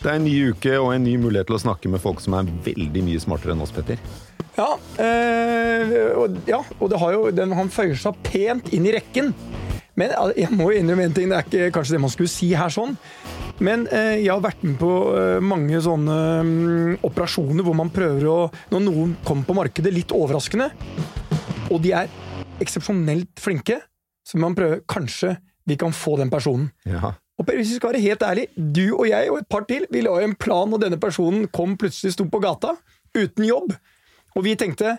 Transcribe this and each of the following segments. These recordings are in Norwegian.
Det er en ny uke og en ny mulighet til å snakke med folk som er veldig mye smartere enn oss, Petter. Ja, øh, og, ja, og det har jo, den, han føyer seg pent inn i rekken. Men jeg må innrømme en ting, det er ikke kanskje det man skulle si her sånn. Men eh, jeg har vært med på eh, mange sånne mm, operasjoner hvor man prøver å Når noen kommer på markedet litt overraskende, og de er eksepsjonelt flinke, så man prøver Kanskje vi kan få den personen. Ja. Og Per, hvis vi skal være helt ærlig, du og jeg og et par til, vi la en plan når denne personen kom plutselig sto på gata uten jobb. Og vi tenkte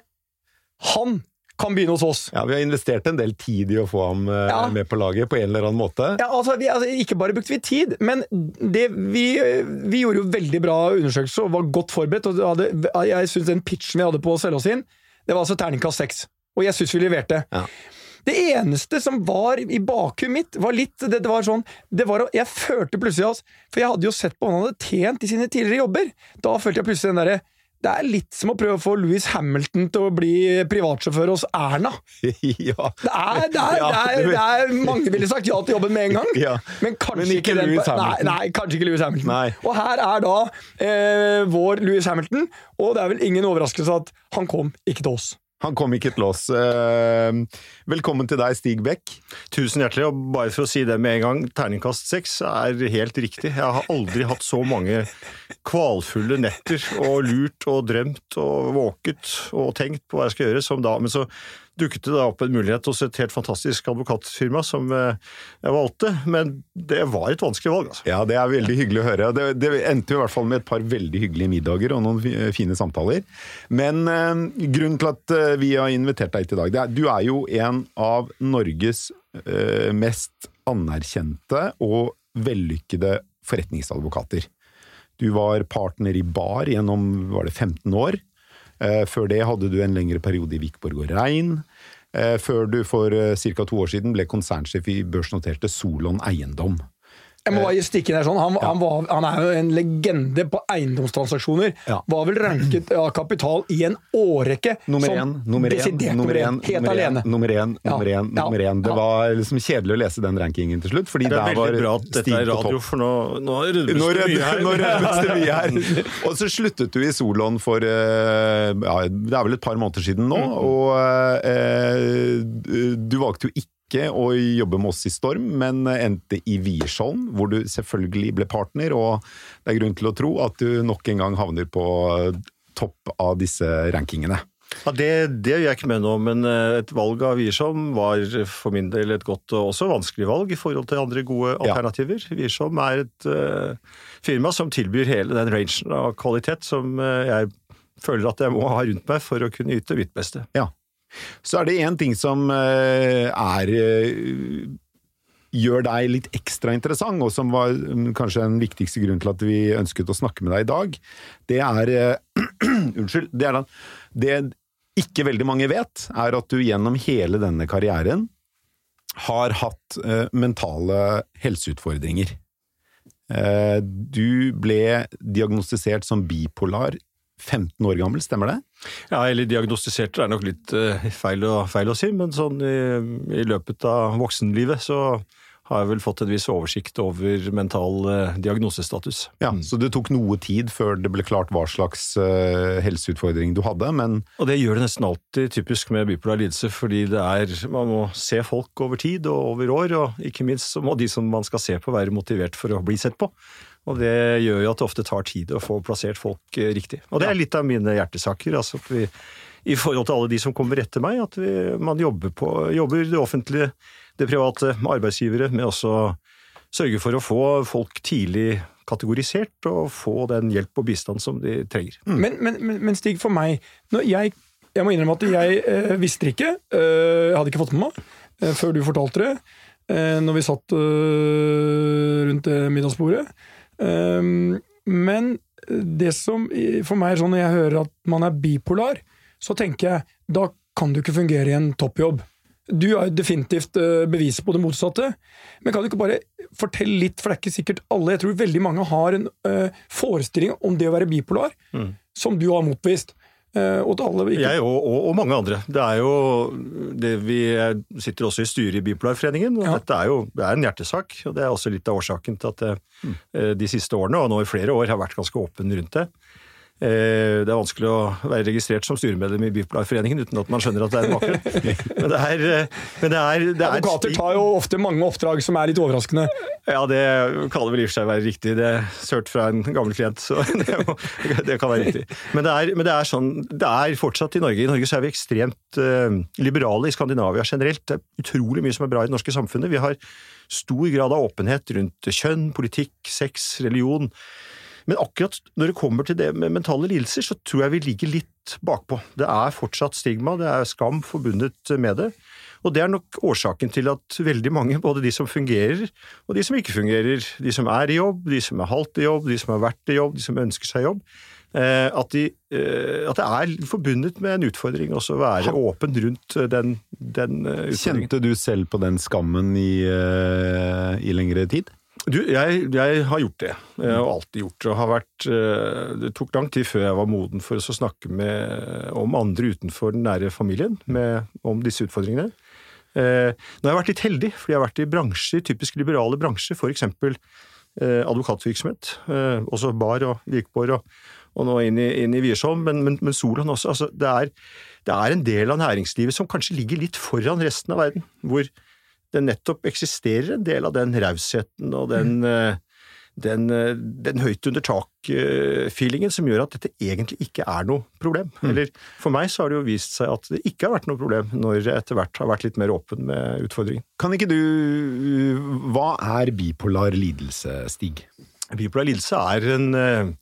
han kan begynne hos oss. ja, Vi har investert en del tid i å få ham eh, Ja. med på laget på en eller annen måte. Ja, altså, vi, altså, ikke bare brukte vi tid, men det, vi, vi gjorde jo veldig bra undersøkelser og var godt forberedt. Og hadde, jeg synes den pitchen vi hadde på å selge oss inn, det var altså terningkast seks. Og jeg syns vi leverte. Ja. Det eneste som var i bakhuet mitt, var litt det, det var sånn det var, Jeg følte plutselig altså, For jeg hadde jo sett på hva han hadde tjent i sine tidligere jobber. Da følte jeg plutselig den derre Det er litt som å prøve å få Louis Hamilton til å bli privatsjåfør hos Erna. ja. Det er, det, er, det, er, det er Mange ville sagt ja til jobben med en gang, Ja. men kanskje Men ikke ikke Lewis Hamilton. Nei, nei, kanskje ikke Lewis Hamilton. Nei. Og her er da eh, vår Lewis Hamilton, og det er vel ingen overraskelse at han kom ikke til oss. Han kom ikke til oss. Eh, Velkommen til deg, Stig Bekk. Tusen hjertelig, og bare for å si det med en gang, terningkast seks er helt riktig. Jeg har aldri hatt så mange kvalfulle netter og lurt og drømt og våket og tenkt på hva jeg skal gjøre som da. Men så dukket det da opp en mulighet hos et helt fantastisk advokatfirma som eh, jeg valgte, men det var et vanskelig valg, altså. Ja, det er veldig hyggelig å høre. Det, det endte i hvert fall med et par veldig hyggelige middager og noen fine samtaler. Men eh, grunnen til at eh, vi har invitert deg hit i dag, det er du er jo en av Norges eh, mest anerkjente og vellykkede forretningsadvokater. Du var partner i Bar gjennom var det 15 år. Eh, Før det hadde du en lengre periode i Vikborg og Rein. Eh, Før du for ca. to år siden ble konsernsjef i børsnoterte Solon Eiendom. Jeg må bare stikke inn her sånn. Han, han, var, han er jo en legende på eiendomstransaksjoner. Ja. Var vel ranket av kapital i en årrekke Nummer som nummer desidert nummer én, helt nummer alene. En, nummer én, nummer én, ja, nummer én. Det ja. var liksom kjedelig å lese den rankingen til slutt, fordi Det er der var bra at dette er på radio, topp. for nå, nå rødmes det mye her. nå mye her. Og så sluttet du i Solon for eh, ja, det er vel et par måneder siden nå, og eh, du valgte jo ikke å jobbe med oss i Storm, men endte i Wiersholm, hvor du selvfølgelig ble partner, og det er grunn til å tro at du nok en gang havner på topp av disse rankingene. Ja, det, det gjør jeg ikke med nå, men eh, et valg av Wiersholm var for min del et godt og også vanskelig valg i forhold til andre gode Ja. alternativer. Wiersholm er et uh, firma som tilbyr hele den rangen av kvalitet som uh, jeg føler at jeg må ha rundt meg for å kunne yte mitt beste. Ja. Så er det én ting som eh, er eh, gjør deg litt ekstra interessant, og som var mm, kanskje den viktigste grunnen til at vi ønsket å snakke med deg i dag. Det er eh, Unnskyld. Det er Det ikke veldig mange vet, er at du gjennom hele denne karrieren har hatt mentale helseutfordringer. Du ble diagnostisert som bipolar 15 år gammel, stemmer det? Ja, eller diagnostisert er nok litt eh, feil, å, feil å si, men sånn i, i løpet av voksenlivet så har jeg vel fått en viss oversikt over mental eh, diagnosestatus. Ja, Så det tok noe tid før det ble klart hva slags eh, helseutfordring du hadde, men Og det gjør det nesten alltid typisk med bipolar lidelse, fordi det er, man må se folk over tid og over år, og ikke minst så må de som man skal se på være motivert for å bli sett på. Og det gjør jo at det ofte tar tid å få plassert folk eh, riktig. Og det er litt av mine hjertesaker. altså at vi, I forhold til alle de som kommer etter meg, at vi, man jobber, på, jobber det offentlige, det private, arbeidsgivere, med også sørge for å få folk tidlig kategorisert og få den hjelp og bistand som de trenger. Men, men, men, men Stig, for meg når jeg, jeg må innrømme at jeg eh, visste ikke. Eh, jeg hadde ikke fått med meg eh, før du fortalte det. Eh, når vi satt eh, rundt middagsbordet. Eh, men det som for meg er sånn når jeg hører at man er bipolar, så tenker jeg da kan du ikke fungere i en toppjobb. Du er definitivt eh, beviset på det motsatte. Men kan du ikke bare fortelle litt, for det er ikke sikkert alle Jeg tror veldig mange har en eh, forestilling om det å være bipolar, som du har motbevist. Eh, og alle ikke Jeg og, og, og mange andre. Det er jo det Vi sitter også i styret i Bipolarforeningen. og Ja. Dette er jo det er en hjertesak. og Det er også litt av årsaken til at det Mm. eh, de siste årene, og nå i flere år, har vært ganske åpen rundt det. Eh, Det er vanskelig å være registrert som styremedlem i Bipolarforeningen uten at man skjønner at det er en bakgrunn. Men det er, eh, men det er, det er Advokater tar jo ofte mange oppdrag som er litt overraskende. Ja, det kan vel i og for seg være riktig. Det er sørt fra en gammel klient, så det, må, det kan være riktig. Men det, er, men det er sånn, det er fortsatt i Norge. I Norge så er vi ekstremt eh, liberale i Skandinavia generelt. Det er utrolig mye som er bra i det norske samfunnet. Vi har stor grad av åpenhet rundt kjønn, politikk, sex, religion. Men akkurat når det kommer til det med mentale lidelser, så tror jeg vi ligger litt bakpå. Det er fortsatt stigma, det er skam forbundet med det. Og det er nok årsaken til at veldig mange, både de som fungerer og de som ikke fungerer, de som er i jobb, de som er halvt i jobb, de som har vært i jobb, de som ønsker seg jobb, eh, at, de, eh, at det er forbundet med en utfordring også å være åpen rundt den, den eh, utfordringen. Kjente du selv på den skammen i, eh, i lengre tid? Du, jeg, jeg har gjort det. og alltid gjort det. vært, eh, Det tok lang tid før jeg var moden for å snakke med, om andre utenfor den nære familien med, om disse utfordringene. Eh, nå har jeg vært litt heldig, fordi jeg har vært i bransjer, typisk liberale bransjer, f.eks. Eh, advokatvirksomhet. Eh, også bar og Vikborg og, og nå inn i, inn i Wiersholm, men, men, men Solan også. Altså, det, er, det er en del av næringslivet som kanskje ligger litt foran resten av verden. hvor det nettopp eksisterer en del av den rausheten og den, mm. den, eh, den høyt under tak-feelingen som gjør at dette egentlig ikke er noe problem. Eller for meg så har det jo vist seg at det ikke har vært noe problem når jeg etter hvert har vært litt mer åpen med utfordringen. Kan ikke du Hva er bipolar lidelse, Stig? Bipolar lidelse er en, eh,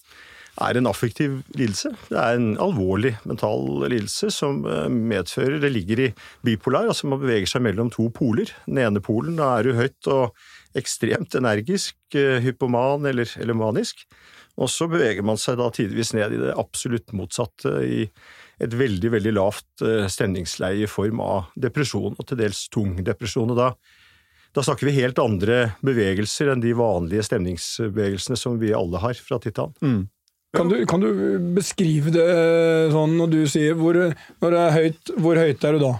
er en affektiv lidelse. Det er en alvorlig mental lidelse som eh, medfører Det ligger i bipolar, altså man beveger seg mellom to poler. Den ene polen, da er du høyt og ekstremt energisk, eh, hypoman eller, eller manisk. Og så beveger man seg da tidvis ned i det absolutt motsatte, i et veldig, veldig lavt eh, stemningsleie i form av depresjon, og til dels tung depresjon. Og da da snakker vi helt andre bevegelser enn de vanlige stemningsbevegelsene som vi alle har fra til annen. Kan du, kan du beskrive det sånn når du sier hvor, når det er høyt, hvor høyt er du da?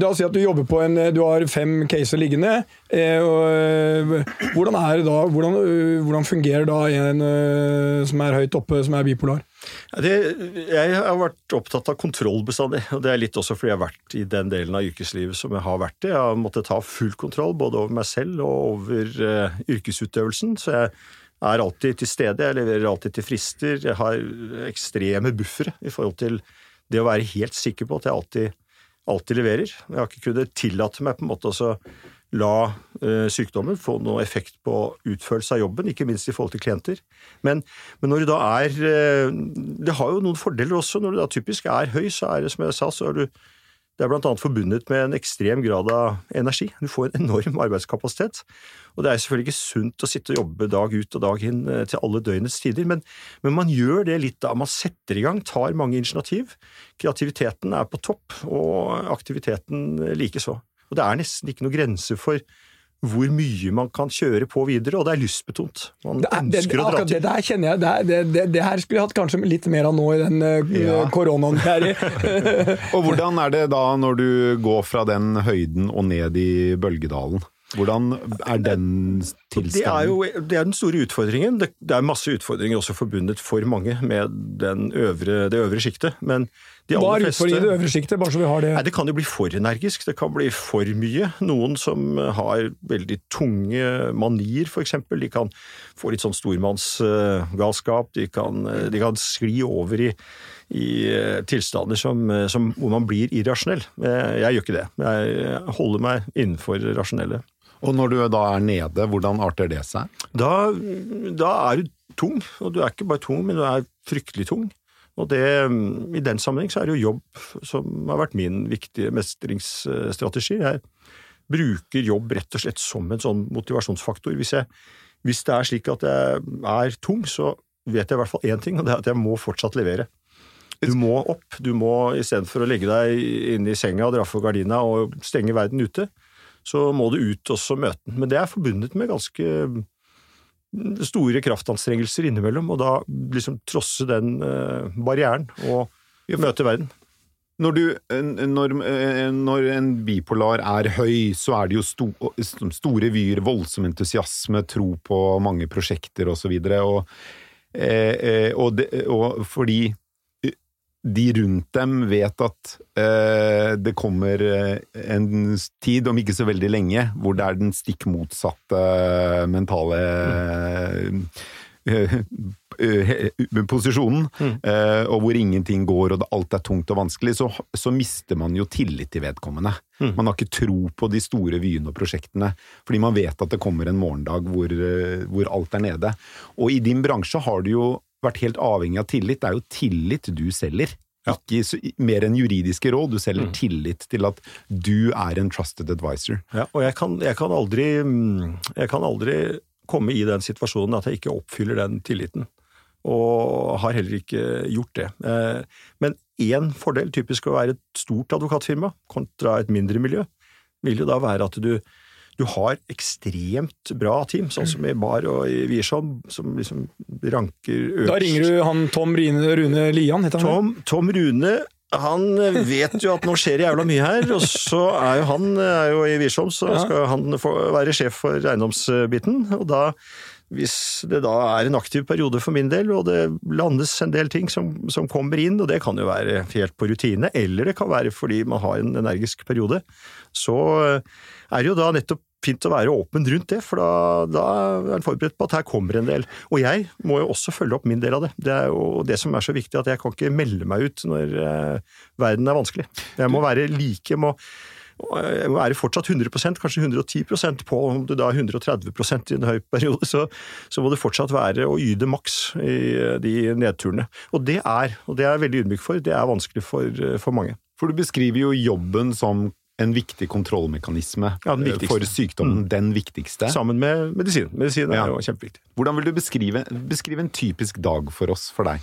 La oss si at du jobber på en Du har fem caser liggende. Eh, og, eh, hvordan da hvordan, eh, hvordan fungerer da en eh, som er høyt oppe, som er bipolar? Det, jeg har vært opptatt av kontroll bestandig, og det er litt også fordi jeg har vært i den delen av yrkeslivet som jeg har vært i. Jeg har måttet ta full kontroll både over meg selv og over eh, yrkesutøvelsen. så jeg er alltid til stede, jeg leverer alltid til frister. Jeg har ekstreme buffere i forhold til det å være helt sikker på at jeg alltid, alltid leverer. Jeg har ikke kunnet tillate meg på en måte å la uh, sykdommen få noe effekt på utførelse av jobben, ikke minst i forhold til klienter. Men, men når du da er uh, Det har jo noen fordeler også. Når du da typisk er høy, så er det som jeg sa, så er du det er annet forbundet med en ekstrem grad av energi. Du får en enorm arbeidskapasitet. Og det er selvfølgelig ikke sunt å sitte og jobbe dag ut og dag inn eh, til alle døgnets tider, men, men man gjør det litt da. Man setter i gang, tar mange initiativ. Kreativiteten er på topp, og aktiviteten likeså. Og det er nesten ikke noe grense for hvor mye man kan kjøre på videre, og det er lystbetont. Man Det, er, det, ønsker å dra akkurat det her der kjenner jeg det, er- det, det, det her skulle jeg hatt kanskje litt mer av nå i den eh, Ja. koronaen vi er i. Og hvordan er det da når du går fra den høyden og ned i bølgedalen? Hvordan er den Det er jo det er den store utfordringen. Det, det er masse utfordringer også forbundet for mange med den øvre, det øvre sjiktet. Men de Hva er utfordringen i det øvre sjiktet, bare så vi har det Nei, Det kan jo bli for energisk, det kan bli for mye. Noen som har veldig tunge manier, f.eks. De kan få litt sånn stormannsgalskap. De, kan- de kan skli over i, i eh, tilstander som, som, hvor man blir irrasjonell. Eh, Jeg gjør ikke det. Jeg holder meg innenfor rasjonelle. Og når du da er nede, hvordan arter det seg? Da, da er du tung, og du er ikke bare tung, men du er fryktelig tung. Og det, I den sammenheng så er det jo jobb som har vært min viktige mestringsstrategi. Jeg bruker jobb rett og slett som en sånn motivasjonsfaktor. Hvis, jeg, hvis det er slik at jeg er tung, så vet jeg i hvert fall én ting, og det er at jeg må fortsatt levere. Du må opp. Du må istedenfor å legge deg inne i senga og dra for gardina og stenge verden ute, så må du ut og møte den. Men det er forbundet med ganske store kraftanstrengelser innimellom, og da liksom trosse den eh, barrieren og møte verden. Når, du, når, når, en bipolar er høy, så er det jo sto, store vyer, voldsom entusiasme, tro på mange prosjekter osv. Og, og, eh, og, det, og fordi de rundt dem vet at eh, det kommer en tid, om ikke så veldig lenge, hvor det er den stikk motsatte mentale mm. posisjonen, mm. og hvor ingenting går og alt er tungt og vanskelig, så, så mister man jo tillit til vedkommende. Mm. Man har ikke tro på de store vyene og prosjektene, fordi man vet at det kommer en morgendag hvor, hvor alt er nede. Og i din bransje har du jo vært helt avhengig av tillit. Det er jo tillit du selger. Ja. Ikke mer enn juridiske råd, du selger mm. tillit til at du er en trusted advisor. Ja, og jeg kan, jeg kan, aldri, mm, jeg kan aldri komme i den situasjonen at jeg ikke oppfyller den tilliten. Og har heller ikke gjort det. Eh, men én fordel, typisk å være et stort advokatfirma kontra et mindre miljø, vil jo da være at du, du har ekstremt bra team, sånn som i Bar og i Wiersholm, som liksom ranker øverst. Da ringer du han Tom Rune, Rune Lian, heter han? Tom, Tom Rune han vet jo at nå skjer jævla mye her, og så er jo han er jo i Wiersholm, så skal han være sjef for eiendomsbiten. Og da, hvis det da er en aktiv periode for min del, og det landes en del ting som, som kommer inn, og det kan jo være helt på rutine, eller det kan være fordi man har en energisk periode, så er det jo da nettopp fint å være åpen rundt det, for da, da er en forberedt på at her kommer en del. Og jeg må jo også følge opp min del av det. Det er jo det som er så viktig, at jeg kan ikke melde meg ut når eh, verden er vanskelig. Jeg må være like, må, jeg må være fortsatt 100% kanskje 110% på om du da er 130% i en høy periode, så, så, må det fortsatt være å yte maks i eh, de nedturene. Og det er, og det er jeg veldig ydmyk for, det er vanskelig for, eh, for mange. For du beskriver jo jobben som en viktig kontrollmekanisme ja, eh, for sykdommen. Mm. Den viktigste. Sammen med medisin. Medisin er ja. jo kjempeviktig. Hvordan vil du beskrive, beskrive, en typisk dag for oss, for deg?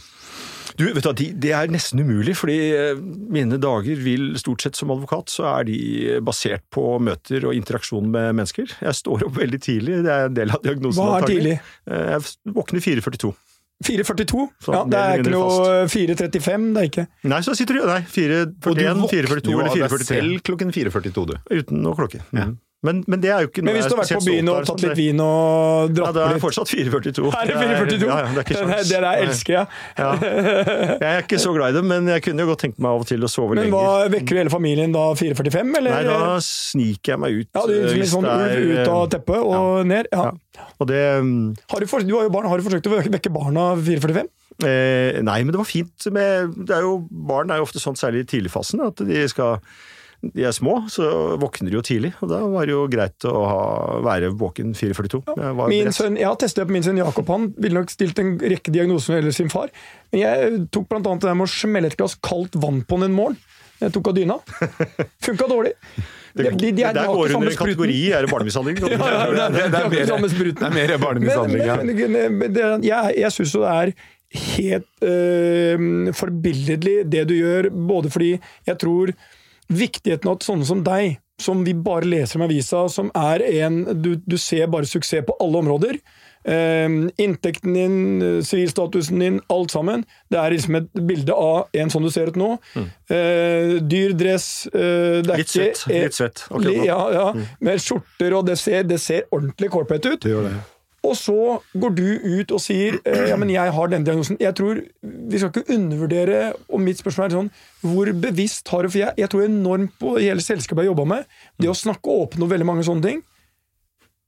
Du, vet du, Det er nesten umulig, fordi eh, mine dager vil stort sett som advokat så er de basert på møter og interaksjon med mennesker. Jeg står opp veldig tidlig, det er en del av diagnosen. Hva er tidlig? Eh, jeg våkner 4.42. 4.42? Ja, det er ikke noe 4.35, det er ikke Nei, så sitter du Nei, 4.41, 4.42 eller 4.43. selv klokken 4.42, du. Uten noe klokke. Ja. Men, men, det er jo ikke noe Men hvis du har vært på byen og tatt litt vin og dratt ja, det er fortsatt 4,42. Er det 4,42? Ja, ja, det er ikke. Det der elsker jeg. Ja. Jeg er ikke så glad i det, men jeg kunne jo godt tenkt meg av og til å sove men lenger. Men hva Vekker du hele familien da 4,45, eller? Nei, da sniker jeg meg ut. Ja, du er litt sånn ulv ut av teppet og ned? Ja. Og det mm, har du, for, du har jo barn, har du forsøkt å vekke barna 4,45? Eh, nei, men det var fint med det er jo, Barn er jo ofte sånn, særlig i tidligfasen, at de skal de er små, så våkner de jo tidlig. Og da var det jo greit å ha, være våken 4.42. Ja. Min sønn, jeg har testet på min sønn Jakob. Han ville nok stilt en rekke diagnoser når det gjelder sin far. Men jeg tok annet det med å smelle et glass kaldt vann på han en morgen. Jeg tok av dyna. Funka dårlig. Det, de, de, de, der går under en kategori er det barnemishandling. ja, ja, det, det, det, er mer barnemishandling. Ja. jeg jeg syns jo det er helt øh, forbilledlig det du gjør, både fordi jeg tror viktigheten av at sånne som deg, som vi bare leser om avisa, som er en du, du ser bare suksess på alle områder. Eh, inntekten din, sivilstatusen din, alt sammen. Det er liksom et bilde av en sånn du ser ut nå. Mm. Eh, dyr dress uh, Litt svett. Litt svett. Okay, ja, ja, mm. Med skjorter, og det ser, det ser ordentlig corporate ut. Det gjør det. Og så går du ut og sier eh, ja, men jeg har denne diagnosen. Jeg tror, Vi skal ikke undervurdere, og mitt spørsmål er sånn Hvor bevisst har du For jeg, jeg tror enormt på hele selskapet jeg jobba med, det å snakke åpent om veldig mange sånne ting,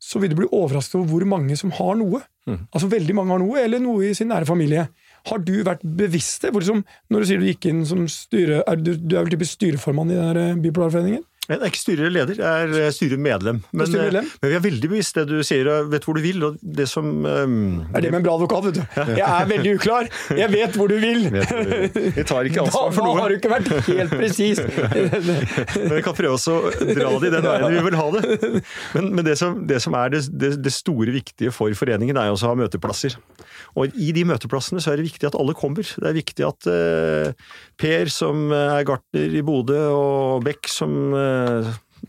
så vil du bli overrasket over hvor mange som har noe. Mm. Altså Veldig mange har noe, eller noe i sin nære familie. Har du vært bevisst det? Liksom, når du sier du gikk inn som styre, er du, du er vel typisk styreformann i den eh, Jeg er ikke styreleder, jeg er eh, styremedlem. Men, styremedlem. Eh, men vi er veldig bevisst det du sier, og vet hvor du vil. og det som... Um, er det med en bra advokat, vet du. Jeg er veldig uklar. Jeg vet hvor du vil. Vi tar ikke ansvar for noe. Da har du ikke vært helt presis. men vi kan prøve oss å dra det i den veien vi vil ha det. Men, men det, som, det, som, er det, det, det, store viktige for foreningen, er også å ha møteplasser. Og i de møteplassene så er det viktig at alle kommer. Det er viktig at uh, Per, som er gartner i Bodø, og Beck, som uh.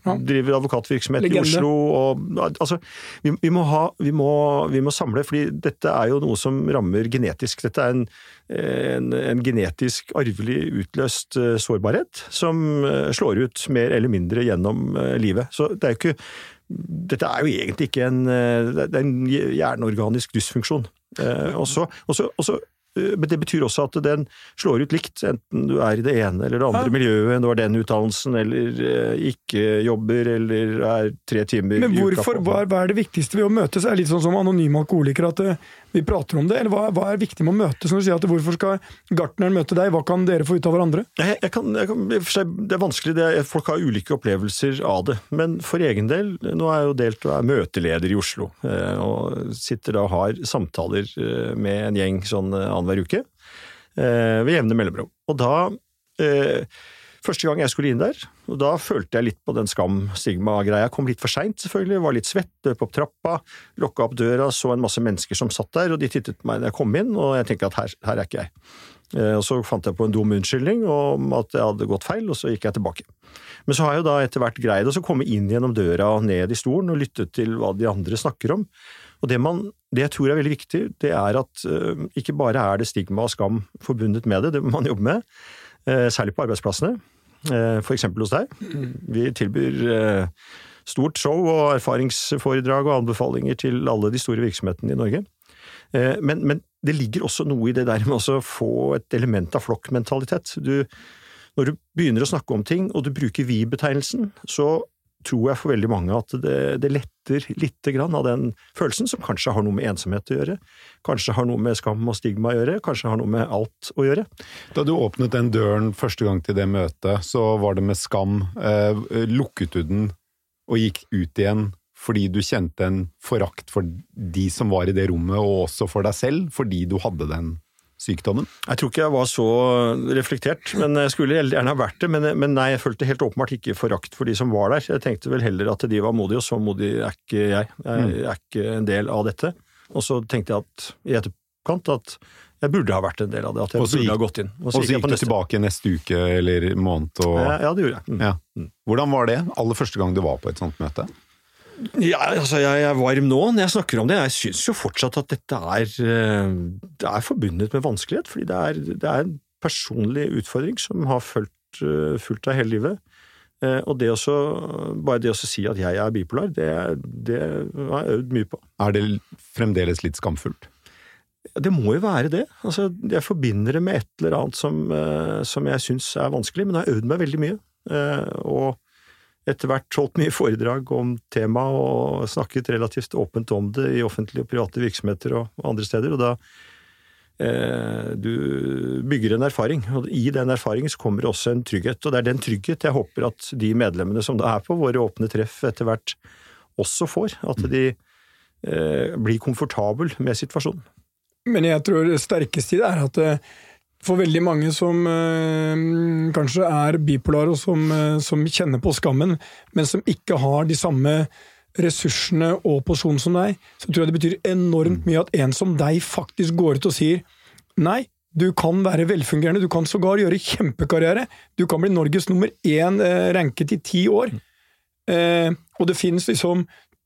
Driver advokatvirksomhet Legende. i Oslo. Og, altså, vi, vi, må ha, vi, må, vi må samle, fordi dette er jo noe som rammer genetisk. Dette er en, en, en genetisk arvelig utløst eh, sårbarhet som eh, slår ut mer eller mindre gjennom eh, livet. Så det er jo ikke dette er jo egentlig ikke en, eh, det er en hjerneorganisk dysfunksjon. Eh, og så- eh, men det betyr også at den slår ut likt, enten du er i det ene eller det andre Ja. miljøet, du har den utdannelsen, eller eh, ikke jobber, eller er tre timer Men hvorfor, hva, er- er det viktigste ved å møtes? Det Er litt sånn som anonyme alkoholikere, at eh, vi prater om det? Eller hva, hva er viktig med å møtes? Når du sier at hvorfor skal gartneren møte deg, hva kan dere få ut av hverandre? Jeg, jeg kan, jeg kan, det er vanskelig, det er, folk har ulike opplevelser av det. Men for egen del, nå er jeg jo delt og er møteleder i Oslo. eh, Og sitter da og har samtaler eh, med en gjeng sånn eh, annenhver uke. Ved jevne mellomrom. Og da eh, Første gang jeg skulle inn der, og da følte jeg litt på den skam-stigma-greia. Kom litt for seint, selvfølgelig, var litt svett, løp opp trappa, lukka opp døra, så en masse mennesker som satt der, og de tittet på meg da jeg kom inn, og jeg tenkte at her, her er ikke jeg. Eh, Og så fant jeg på en dum unnskyldning om at jeg hadde gått feil, og så gikk jeg tilbake. Men så har jeg jo da etter hvert greid å komme inn gjennom døra og ned i stolen og lytte til hva de andre snakker om. Og det, man, det jeg tror er veldig viktig, det er at eh, ikke bare er det stigma og skam forbundet med det, det må man jobbe med, eh, særlig på arbeidsplassene, eh, eksempel hos deg. Vi tilbyr eh, stort show og erfaringsforedrag og anbefalinger til alle de store virksomhetene i Norge. Eh, Men, men det ligger også noe i det der med å få et element av flokkmentalitet. Du, når du begynner å snakke om ting, og du bruker vi-betegnelsen, så tror jeg for veldig mange at det, det letter lite grann av den følelsen, som kanskje har noe med ensomhet å gjøre, kanskje har noe med skam og stigma å gjøre, kanskje har noe med alt å gjøre. Da du åpnet den døren første gang til det møtet, så var det med skam. Eh, lukket du den og gikk ut igjen fordi du kjente en forakt for de som var i det rommet, og også for deg selv, fordi du hadde den sykdommen? Jeg tror ikke jeg var så reflektert, men jeg skulle gjerne ha vært det. Men, men nei, jeg følte helt åpenbart ikke forakt for de som var der. Jeg tenkte vel heller at de var modige, og så modig er ikke jeg. Jeg er ikke en del av dette. Og så tenkte jeg at i etterkant at jeg burde ha vært en del av det. At jeg Også burde gikk- ha gått inn. Og så gikk, gikk du neste. tilbake neste uke eller måned og Ja, ja, det gjorde jeg. Mm. ja. Hvordan var det aller første gang du var på et sånt møte? Ja, altså jeg er varm nå når jeg snakker om det. Jeg syns jo fortsatt at dette er, eh, det er forbundet med vanskelighet. Fordi det er, det er en personlig utfordring som har fulgt, eh, fulgt deg hele livet. Eh, Og det også, bare det å si at jeg er bipolar, det, det har jeg øvd mye på. Er det fremdeles litt skamfullt? Det må jo være det. Altså, jeg forbinder det med et eller annet som, som jeg syns er vanskelig, men jeg har øvd meg veldig mye. Og etter hvert holdt mye foredrag om temaet og snakket relativt åpent om det i offentlige og private virksomheter og andre steder. og da eh, Du bygger en erfaring, og i den erfaringen så kommer det også en trygghet. Og det er den trygghet jeg håper at de medlemmene som da er på våre åpne treff etter hvert, også får. At de eh, blir komfortabel med situasjonen. Men jeg tror det sterkeste i det er at eh, for veldig mange som øh, kanskje er bipolare og som, øh, som kjenner på skammen, men som ikke har de samme ressursene og posisjonen som deg, så tror jeg det betyr enormt mye at en som deg faktisk går ut og sier nei, du kan være velfungerende, du kan sågar gjøre kjempekarriere, du kan bli Norges nummer én øh, ranket i ti år. Eh, og det finnes liksom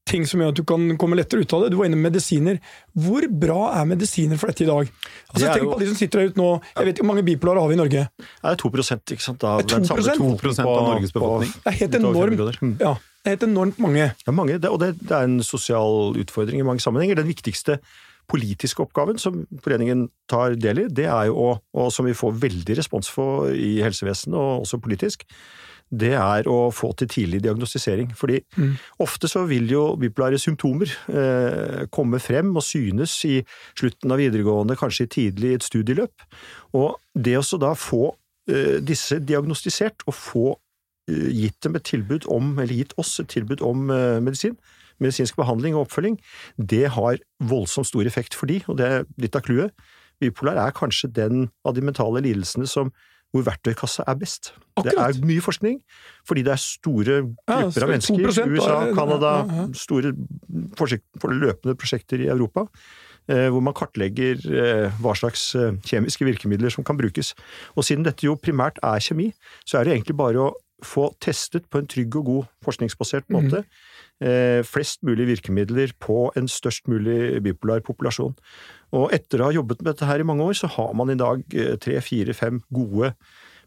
ting som gjør at du kan komme lettere ut av det. Du var inne med medisiner. Hvor bra er medisiner for dette i dag? Altså, Det tenk jo- på de som sitter der ute nå. Jeg vet ikke hvor mange bipolare har vi i Norge. Det er 2 ikke sant? Av Det er 2%? befolkningen 2% av Norges befolkning. Det er helt enormt. Mm. Ja, det er helt enormt mange. Det er mange, det, og det, det er en sosial utfordring i mange sammenhenger. Den viktigste politiske oppgaven som foreningen tar del i, det er jo å, og som vi får veldig respons for i helsevesenet og også politisk, det er å få til tidlig diagnostisering. Fordi ofte så vil jo bipolare symptomer eh, komme frem og synes i slutten av videregående, kanskje tidlig i et studieløp. Og det også da få eh, disse diagnostisert og få eh, gitt dem et tilbud om, eller gitt oss et tilbud om eh, medisin, medisinsk behandling og oppfølging, det har voldsomt stor effekt for de, og det er litt av clouet. Bipolar er kanskje den av de mentale lidelsene som hvor verktøykassa er best. Det er mye forskning, fordi det er store grupper ja, av mennesker. USA, da- Canada, ja, ja. store prosjekt, løpende prosjekter i Europa. eh, Hvor man kartlegger eh, hva slags eh, kjemiske virkemidler som kan brukes. Og siden dette jo primært er kjemi, så er det egentlig bare å få testet på en trygg og god forskningsbasert måte eh, flest mulig virkemidler på en størst mulig bipolar populasjon. Og etter å ha jobbet med dette her i mange år, så har man i dag eh, tre, fire, fem gode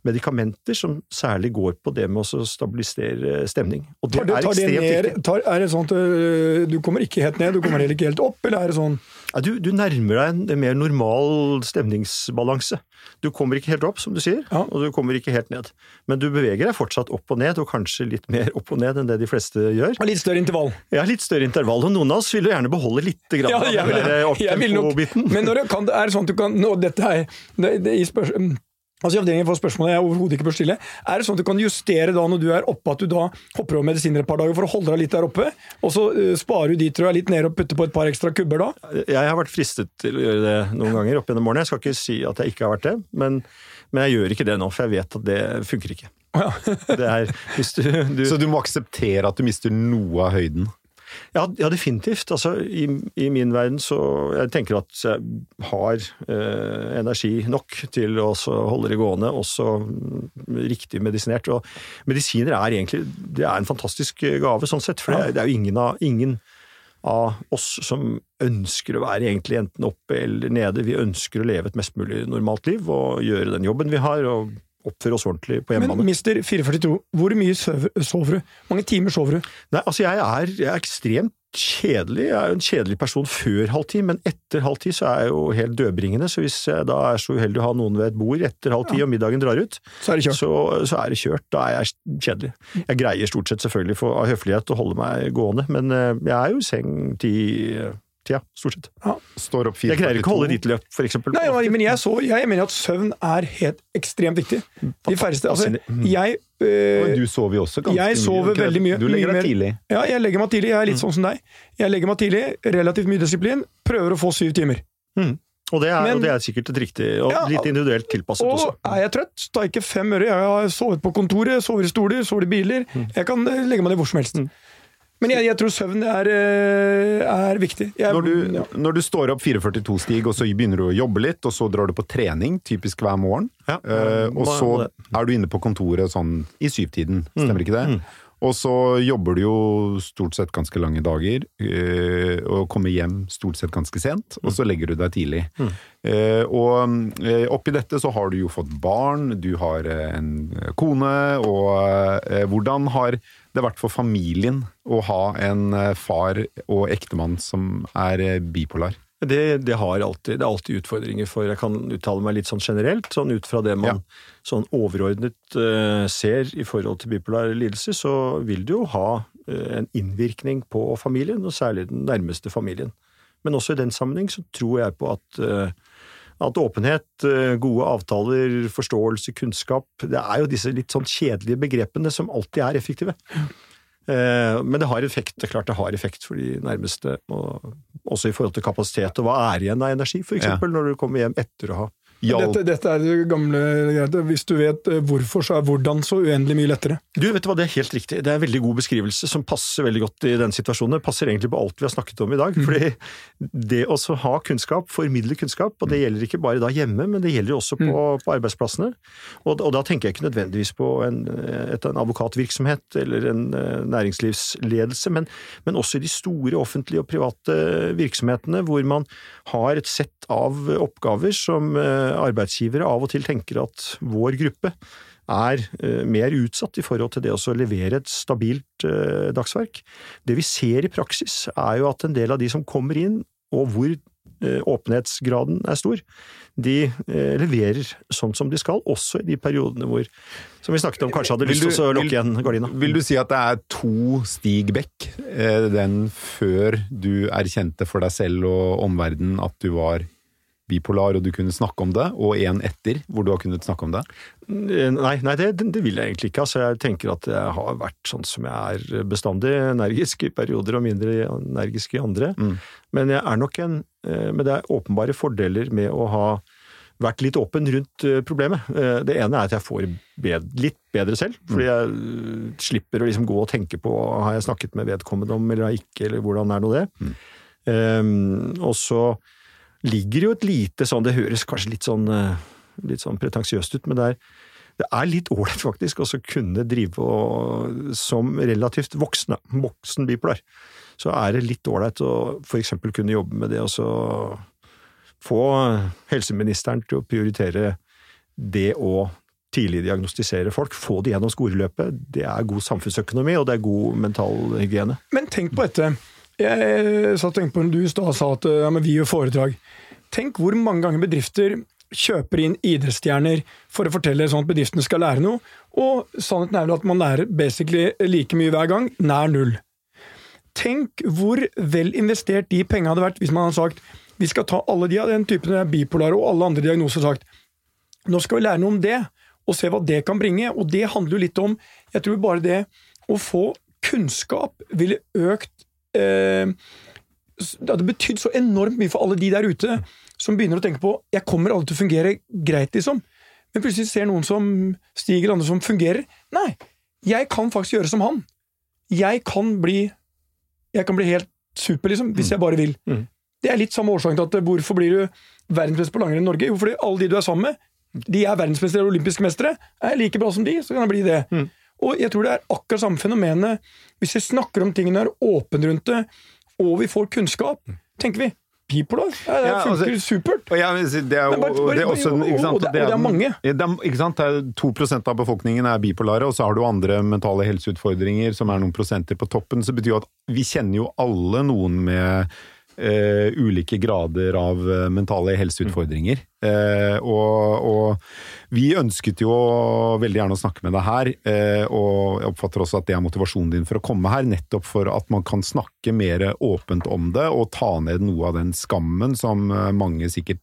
medikamenter som særlig går på det med å stabilisere stemning. Og det, Tar det, er tar det ekstremt ned, viktig. tar, er det sånn at øh, du kommer ikke helt ned, du kommer heller ikke helt opp, eller er det sånn du, du nærmer deg en, mer normal stemningsbalanse. Du kommer ikke helt opp, som du sier, Ja. og du kommer ikke helt ned. Men du beveger deg fortsatt opp og ned, og kanskje litt mer opp og ned enn det de fleste gjør. og litt større intervall? Ja, litt større intervall, og noen av oss vil jo gjerne beholde litt grann Ja, av jeg vil, den der jeg opptempo-biten. men når det, kan, er det sånn at du kan nå, dette er, det, det, i spørs, mm, altså I avdelingen for spørsmålet jeg overhodet ikke bør stille, er det sånn at du kan justere da når du er oppe, at du da hopper over medisiner et par dager for å holde deg litt der oppe, og så øh, sparer du dit tror jeg, litt ned og putter på et par ekstra kubber da? Jeg har vært fristet til å gjøre det noen ganger opp gjennom årene. Jeg skal ikke si at jeg ikke har vært det, men, men jeg gjør ikke det nå, for jeg vet at det funker ikke. Ja. Det er, hvis du, du Så du må akseptere at du mister noe av høyden? Ja, ja definitivt. Altså, i, I min verden så Jeg tenker at jeg har eh, energi nok til å holde det gående, også mm, riktig medisinert. Og medisiner er egentlig det er en fantastisk gave, sånn sett. For det det er jo ingen av, ingen av oss som ønsker å være egentlig enten oppe eller nede. Vi ønsker å leve et mest mulig normalt liv og gjøre den jobben vi har. og oppføre oss ordentlig på Men hjemmebane. mister 442, hvor mye sover, du? Mange timer sover du? Nei, altså jeg er, jeg er ekstremt kjedelig. Jeg er jo en kjedelig person før halv ti, men etter halv ti så er jeg jo helt dødbringende. Så hvis jeg da er så uheldig å ha noen ved et bord etter halv ti og middagen drar ut, Så er så, så er det kjørt. Da er jeg kjedelig. Jeg greier stort sett selvfølgelig for, av høflighet å holde meg gående, men eh, jeg er jo i seng ti-tida, stort sett. Ja. Står opp 4.42. Jeg greier ikke å holde riteløp, for eksempel. Nei, men jeg, så, jeg mener at søvn er helt ekstremt viktig. De færreste Altså, jeg øh, Men du sover jo også ganske Jeg sover mye. veldig mye. Du legger deg tidlig. Ja, jeg legger meg tidlig. Jeg er Mm. litt sånn som deg. Jeg legger meg tidlig, relativt mye disiplin, prøver å få syv timer. Og det, er, Men- og det er sikkert et riktig, og Ja, litt individuelt tilpasset Og også. er jeg trøtt, tar jeg ikke fem øre. Jeg har sovet på kontoret, sover i stoler, sover i biler. Mm. Jeg kan øh, legge meg ned hvor som helst. Men jeg, jeg tror søvn er, øh, er viktig. Jeg, Når du, ja. når du står opp 4.42-stig, og så begynner du å jobbe litt, og så drar du på trening, typisk hver morgen, Ja, uh, og så er du inne på kontoret sånn i syvtiden, stemmer ikke det? Og så jobber du jo stort sett ganske lange dager, eh, og kommer hjem stort sett ganske sent, og så legger du deg tidlig. Eh, og eh, oppi dette så har du jo fått barn, du har en kone, og hvordan har det vært for familien å ha en far og ektemann som er bipolar? Det, det, har alltid, det er alltid utfordringer for Jeg kan uttale meg litt sånn generelt, sånn ut fra det man sånn overordnet uh, ser i forhold til bipolar lidelse, så vil det jo ha uh, en innvirkning på familien, og særlig den nærmeste familien. Men også i den sammenheng så tror jeg på at uh, at åpenhet, gode avtaler, forståelse, kunnskap Det er jo disse litt sånn kjedelige begrepene som alltid er effektive. Eh, Men det har effekt, det er klart det har effekt for de nærmeste, og også i forhold til kapasitet og hva er igjen av energi, for eksempel når du kommer hjem etter å ha Dette, dette er det gamle greiene. Hvis du vet øh, hvorfor, så er hvordan så uendelig mye lettere. Du, vet du hva, Det er helt riktig. Det er en veldig god beskrivelse som passer veldig godt i den situasjonen. Det passer egentlig på alt vi har snakket om i dag. fordi det å ha kunnskap, formidle kunnskap, og det gjelder ikke bare da hjemme, men det gjelder også på, på arbeidsplassene. Og, og da tenker jeg ikke nødvendigvis på en, et, en advokatvirksomhet eller en eh, næringslivsledelse, men, men også i de store offentlige og private virksomhetene hvor man har et sett av oppgaver som eh, arbeidsgivere av og til tenker at vår gruppe er eh, mer utsatt i forhold til det å levere et stabilt eh, dagsverk. Det vi ser i praksis, er jo at en del av de som kommer inn, og hvor eh, åpenhetsgraden er stor, de leverer sånn som de skal, også i de periodene hvor, som vi snakket om, kanskje hadde lyst til å lukke igjen gardina. Vil du si at det er to Stig Bekk, den før du erkjente for deg selv og omverdenen at du var bipolar og du kunne snakke om det, og en etter hvor du har kunnet snakke om det? Nei, nei det, det vil jeg egentlig ikke. Altså, jeg tenker at jeg har vært sånn som jeg er bestandig, energisk i perioder og mindre energisk i andre. Mm. Men jeg er nok en eh, Men det er åpenbare fordeler med å ha vært litt åpen rundt eh, problemet. Eh, Det ene er at jeg får bedre, litt bedre selv, fordi jeg slipper å liksom gå og tenke på har jeg snakket med vedkommende om eller har ikke, eller hvordan er nå det. Um, og så ligger jo et lite sånn, det høres kanskje litt sånn, eh, litt sånn pretensiøst ut, men det er, det er litt ålreit faktisk å kunne drive og, som relativt voksne, voksen bipolar. Så er det litt ålreit å f.eks. kunne jobbe med det og så få helseministeren til å prioritere det å tidlig diagnostisere folk, få det gjennom skoleløpet. Det er god samfunnsøkonomi, og det er god mental hygiene. Men tenk på dette. Jeg satt og tenkte på når du og sa at ja, men vi gjør foredrag. Tenk hvor mange ganger bedrifter kjøper inn idrettsstjerner for å fortelle sånn at bedriftene skal lære noe, og sannheten er vel at man lærer basically like mye hver gang, nær null. Tenk hvor vel investert de pengene hadde vært hvis man hadde sagt vi skal ta alle de av den typen bipolare og alle andre diagnoser sagt nå skal vi lære noe om det, og se hva det kan bringe. Og det handler jo litt om Jeg tror bare det å få kunnskap ville økt eh, Det hadde betydd så enormt mye for alle de der ute som begynner å tenke på jeg kommer alle til å fungere greit, liksom. Men plutselig ser noen som Stig eller andre som fungerer. Nei, jeg kan faktisk gjøre som han. Jeg kan bli jeg kan bli helt super, liksom, hvis jeg bare vil. Mm. Det er litt samme årsaken til at eh, hvorfor blir du verdensmester på langrenn i Norge? Jo, fordi alle de du er sammen med, de er verdensmestere og olympiske mestere. Er jeg like bra som de, så kan jeg bli det. Mm. Og jeg tror det er akkurat samme fenomenet. Hvis vi snakker om tingene, er åpne rundt det, og vi får kunnskap, tenker vi bipolar. Ja, det Ja, altså- funker supert. Det er er er mange. Ja, det er, sant? Det er 2 av befolkningen er bipolare, og så har du andre mentale helseutfordringer som er noen prosenter på toppen. Så betyr jo at vi kjenner jo alle noen med eh, ulike grader av eh, mentale helseutfordringer. Uh, og, og vi ønsket jo veldig gjerne å snakke med deg her, uh, og jeg oppfatter også at det er motivasjonen din for å komme her, nettopp for at man kan snakke mer åpent om det, og ta ned noe av den skammen som mange sikkert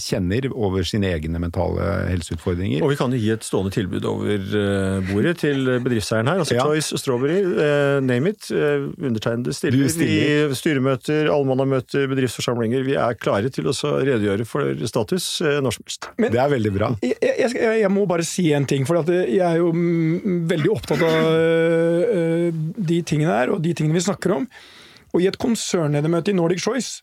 kjenner over sine egne mentale helseutfordringer. Og vi kan jo gi et stående tilbud over eh, bordet til bedriftseieren her. Altså Ja. Choice Strawberry, eh, name it. eh, undertegnede stiller, stiller. i styremøter, allmannamøter, bedriftsforsamlinger. Vi er klare til å redegjøre for status eh, når som helst. Men- det er veldig bra. Jeg, jeg, jeg, må bare si en ting, for at jeg er jo mm, veldig opptatt av øh, de tingene her, og de tingene vi snakker om. Og i et konsernledermøte i Nordic Choice,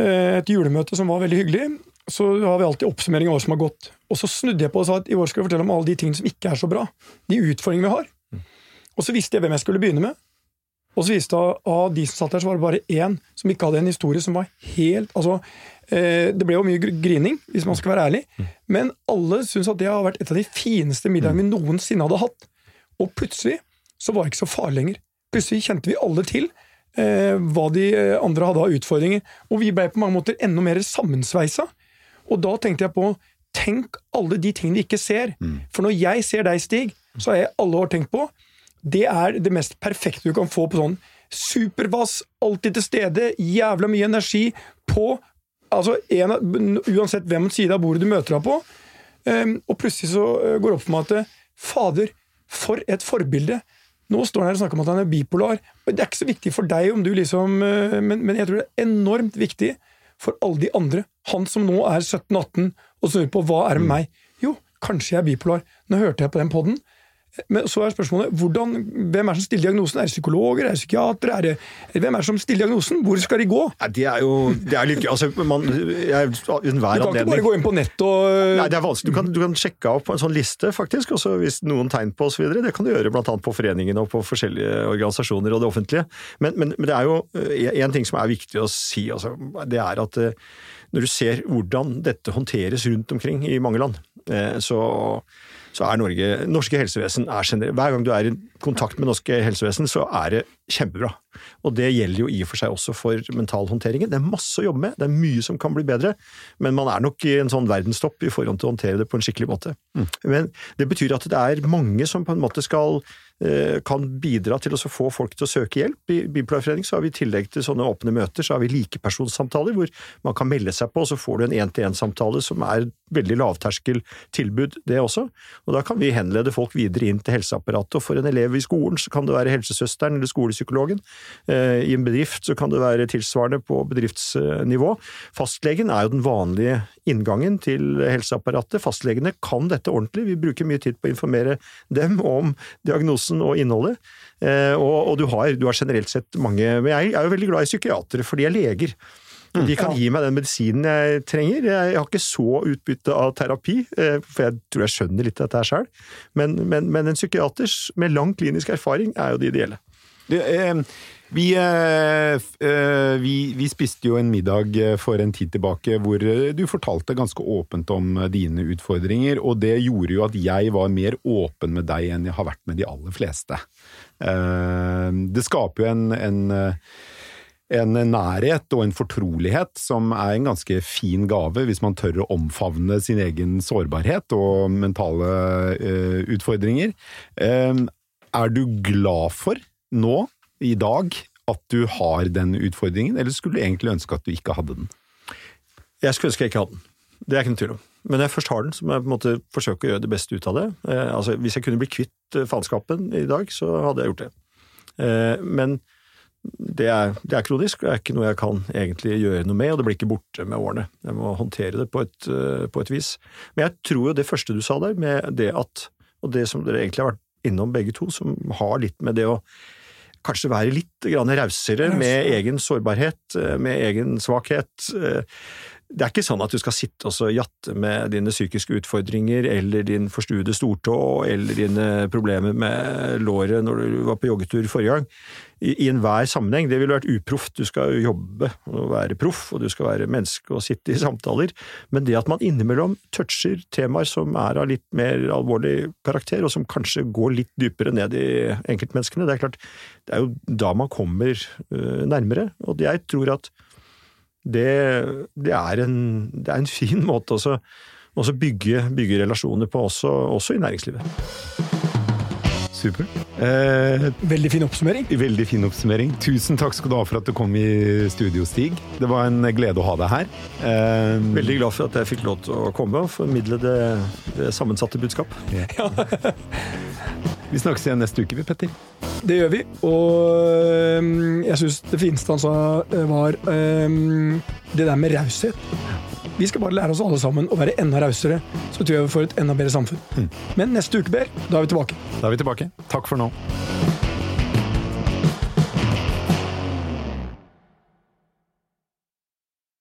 et julemøte som var veldig hyggelig, så har vi alltid oppsummering av året som har gått. Og så snudde jeg på og sa at i år skal vi fortelle om alle de tingene som ikke er så bra. De utfordringene vi har. Og så visste jeg hvem jeg skulle begynne med. Og så viste det av de som satt der, så var det bare én som ikke hadde en historie som var helt Altså, eh, det ble jo mye gr- grining, hvis man skal være ærlig, men alle syns at det har vært et av de fineste middagene vi noensinne hadde hatt. Og plutselig så var det ikke så farlig lenger. Plutselig kjente vi alle til eh, hva de eh, andre hadde av utfordringer. Og vi ble på mange måter enda mer sammensveisa. Og da tenkte jeg på Tenk alle de tingene vi ikke ser. For når jeg ser deg, Stig, så har jeg alle år tenkt på det er det mest perfekte du kan få på sånn supervass, alltid til stede, jævla mye energi på altså en, Uansett hvem side av bordet du møter deg på. Um, og plutselig så uh, går det opp for meg at uh, fader, for et forbilde! Nå står han her og snakker om at han er bipolar. Det er ikke så viktig for deg om du liksom uh, men, men jeg tror det er enormt viktig for alle de andre. Han som nå er 17-18 og snur på hva er det med meg? Jo, kanskje jeg er bipolar. Nå hørte jeg på den podden. Men så er spørsmålet hvordan, hvem er det som stiller diagnosen? Er det psykologer? Er det psykiatere? Er det, hvem er det som stiller diagnosen? Hvor skal de gå? Nei, det er jo det er litt. Altså, man, jeg, Du kan kan ikke bare gå inn på nett og Nei, det er vanskelig. Du kan, du kan sjekke av på en sånn liste, faktisk. Også hvis noen tegn på osv. Det kan du gjøre bl.a. på foreningene og på forskjellige organisasjoner og det offentlige. Men, men, men det er jo én ting som er viktig å si. Altså, det er at eh, når du ser hvordan dette håndteres rundt omkring i mange land, eh, så så er Norge, norske helsevesen er generelt Hver gang du er i kontakt med norske helsevesen, så er det kjempebra. Og det gjelder jo i og for seg også for mentalhåndteringen. Det er masse å jobbe med, det er mye som kan bli bedre, men man er nok i en sånn verdenstopp i forhold til å håndtere det på en skikkelig måte. Men det betyr at det er mange som på en måte skal kan bidra til å få folk til å søke hjelp. I Bipolarforening så har vi i tillegg til sånne åpne møter, så har vi likepersonssamtaler hvor man kan melde seg på, og så får du en én-til-én-samtale som er et veldig lavterskeltilbud, det også. Og da kan vi henlede folk videre inn til helseapparatet, og for en elev i skolen så kan det være helsesøsteren eller skolepsykologen. Eh, I en bedrift så kan det være tilsvarende på bedriftsnivå. Fastlegen er jo den vanlige inngangen til helseapparatet. Fastlegene kan dette ordentlig. Vi bruker mye tid på å informere dem om diagnosen og innholdet. Eh, og, og du, har, du har generelt sett mange Men jeg er jo veldig glad i psykiatere, for de er leger. De kan gi meg den medisinen jeg trenger. Jeg har ikke så utbytte av terapi, eh, for jeg tror jeg skjønner litt dette sjøl. Men, men, men en psykiaters med lang klinisk erfaring er jo det ideelle. Du, eh, vi, eh, eh, vi, vi spiste jo en middag eh, for en tid tilbake hvor du fortalte ganske åpent om dine utfordringer, og det gjorde jo at jeg var mer åpen med deg enn jeg har vært med de aller fleste. Det skaper jo en, en en nærhet og en fortrolighet som er en ganske fin gave hvis man tør å omfavne sin egen sårbarhet og mentale uh, utfordringer. Uh, er du glad for nå, i dag, at du har den utfordringen, eller skulle du egentlig ønske at du ikke hadde den? Jeg skulle ønske jeg ikke hadde den. Det er ikke noen tvil om. Men når jeg først har den, så må jeg på en måte forsøke å gjøre det beste ut av det. Eh, altså, hvis jeg kunne bli kvitt eh, faenskapen i dag, så hadde jeg gjort det. Eh, men det er, det er kronisk, og det er ikke noe jeg kan egentlig gjøre noe med, og det blir ikke borte med årene. Jeg må håndtere det på et, eh, på et vis. Men jeg tror jo det første du sa der, med det at, og det som dere egentlig har vært innom begge to, som har litt med det å kanskje være litt rausere med egen sårbarhet, eh, med egen svakhet. Eh, Det er ikke sånn at du skal sitte og jatte med dine psykiske utfordringer, eller din forstuede stortå, eller dine problemer med låret når du var på joggetur forrige gang. I, i enhver sammenheng. Det ville vært uproft. Du skal jobbe og være proff, og du skal være menneske og sitte i samtaler. Men det at man innimellom toucher temaer som er av litt mer alvorlig karakter, og som kanskje går litt dypere ned i enkeltmenneskene, det er klart, det er jo da man kommer øh, nærmere. Og jeg tror at det, det, er, en, det er en fin måte også, også bygge, bygge relasjoner på, også, også i næringslivet. Supert. Eh, Veldig fin oppsummering. veldig fin oppsummering. Tusen takk skal du ha for at du kom i studio, Stig. Det var en glede å ha deg her. Eh, Veldig glad for at jeg fikk lov til å komme og formidle det, det sammensatte budskap. Vi snakkes igjen neste uke, vi, Petter. Det gjør vi. Og jeg syns det fineste han sa, øh, var øhm, det der med raushet. Vi skal bare lære oss alle sammen å være enda rausere, så tror jeg vi får et enda bedre samfunn. Men neste uke, Ber, da er vi tilbake. Da er vi tilbake. Takk for nå.